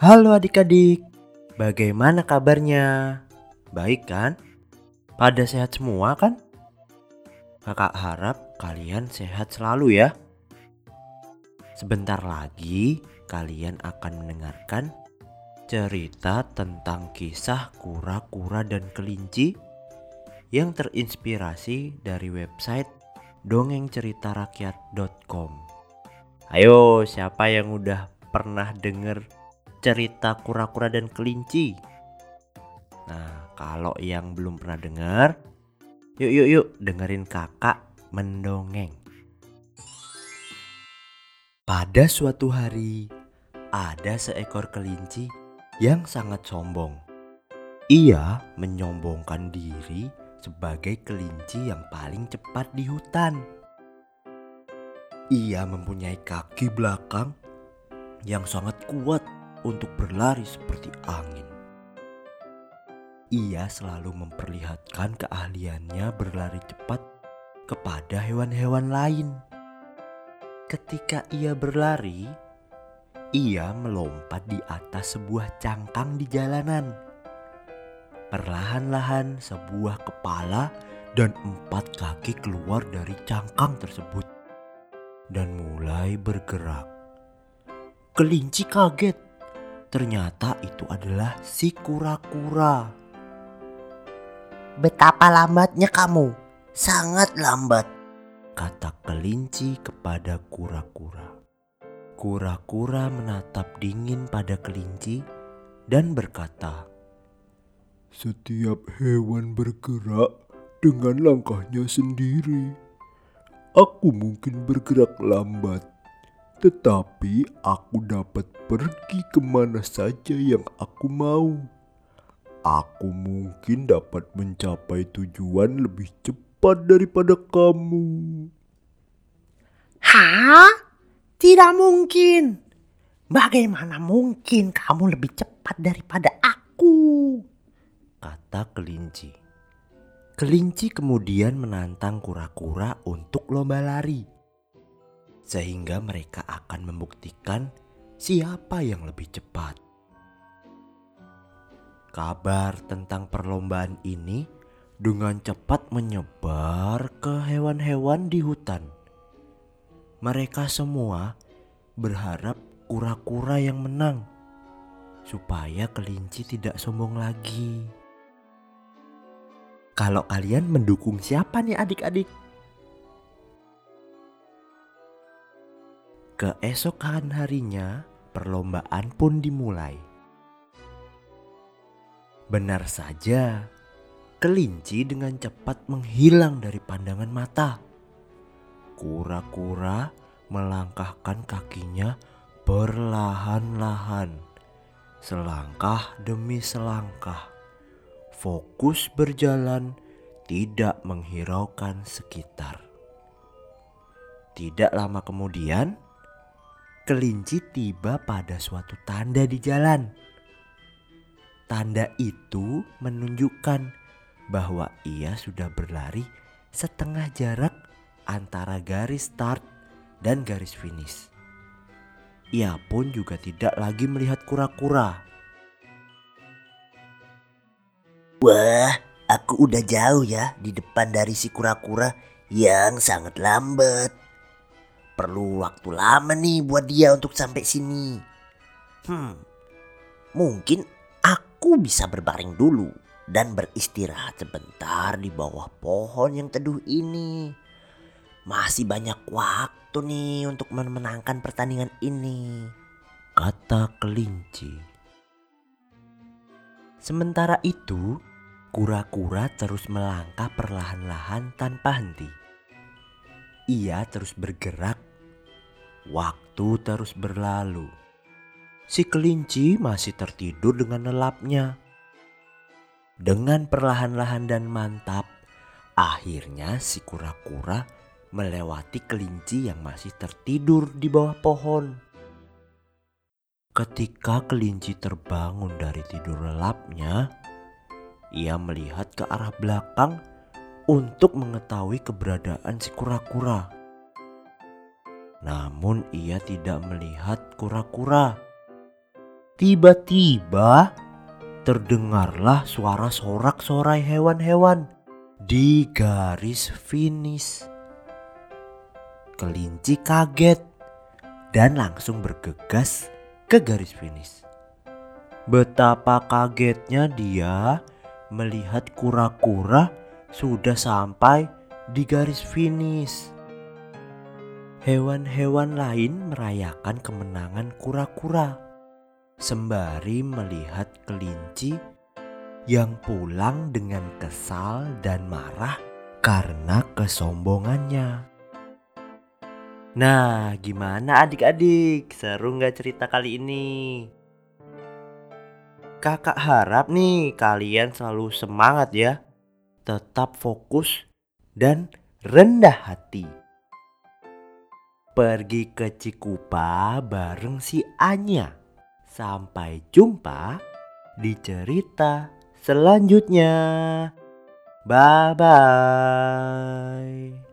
Halo adik-adik, bagaimana kabarnya? Baik kan? Pada sehat semua kan? Kakak harap kalian sehat selalu ya. Sebentar lagi kalian akan mendengarkan cerita tentang kisah kura-kura dan kelinci yang terinspirasi dari website dongengceritarakyat.com. Ayo, siapa yang udah pernah denger cerita kura-kura dan kelinci? Nah, kalau yang belum pernah dengar, yuk yuk yuk dengerin kakak mendongeng. Pada suatu hari, ada seekor kelinci yang sangat sombong. Ia menyombongkan diri sebagai kelinci yang paling cepat di hutan. Ia mempunyai kaki belakang yang sangat kuat untuk berlari seperti angin. Ia selalu memperlihatkan keahliannya berlari cepat kepada hewan-hewan lain. Ketika ia berlari, ia melompat di atas sebuah cangkang di jalanan. Perlahan-lahan sebuah kepala dan empat kaki keluar dari cangkang tersebut dan mulai bergerak. Kelinci kaget. Ternyata itu adalah si kura-kura. Betapa lambatnya kamu, sangat lambat. Kata kelinci kepada kura-kura. Kura-kura menatap dingin pada kelinci dan berkata, Setiap hewan bergerak dengan langkahnya sendiri. Aku mungkin bergerak lambat, tetapi aku dapat pergi ke mana saja yang aku mau. Aku mungkin dapat mencapai tujuan lebih cepat daripada kamu. Hah? Tidak mungkin. Bagaimana mungkin kamu lebih cepat daripada aku? Kata kelinci. Kelinci kemudian menantang kura-kura untuk lomba lari. Sehingga mereka akan membuktikan siapa yang lebih cepat. Kabar tentang perlombaan ini dengan cepat menyebar ke hewan-hewan di hutan. Mereka semua berharap kura-kura yang menang, supaya kelinci tidak sombong lagi. Kalau kalian mendukung siapa nih adik-adik? Keesokan harinya, perlombaan pun dimulai. Benar saja, kelinci dengan cepat menghilang dari pandangan mata. Kura-kura melangkahkan kakinya perlahan-lahan, selangkah demi selangkah. Fokus berjalan, tidak menghiraukan sekitar. Tidak lama kemudian, kelinci tiba pada suatu tanda di jalan. Tanda itu menunjukkan bahwa ia sudah berlari setengah jarak antara garis start dan garis finish. Ia pun juga tidak lagi melihat kura-kura. Wah, aku udah jauh ya di depan dari si kura-kura yang sangat lambat. Perlu waktu lama nih buat dia untuk sampai sini. Hmm, mungkin aku bisa berbaring dulu dan beristirahat sebentar di bawah pohon yang teduh ini. Masih banyak waktu nih untuk memenangkan pertandingan ini. Kata kelinci. Sementara itu, kura-kura terus melangkah perlahan-lahan tanpa henti. Ia terus bergerak. Waktu terus berlalu. Si kelinci masih tertidur dengan lelapnya. Dengan perlahan-lahan dan mantap, akhirnya si kura-kura melewati kelinci yang masih tertidur di bawah pohon. Ketika kelinci terbangun dari tidur lelapnya, ia melihat ke arah belakang untuk mengetahui keberadaan si kura-kura. Namun ia tidak melihat kura-kura. Tiba-tiba terdengarlah suara sorak-sorai hewan-hewan di garis finish. Kelinci kaget dan langsung bergegas ke garis finish. Betapa kagetnya dia melihat kura-kura sudah sampai di garis finish. Hewan-hewan lain merayakan kemenangan kura-kura sembari melihat kelinci yang pulang dengan kesal dan marah karena kesombongannya. Nah, gimana adik-adik? Seru nggak cerita kali ini? Kakak harap nih kalian selalu semangat ya. Tetap fokus dan rendah hati. Pergi ke Cikupa bareng si Anya. Sampai jumpa di cerita selanjutnya. Bye bye.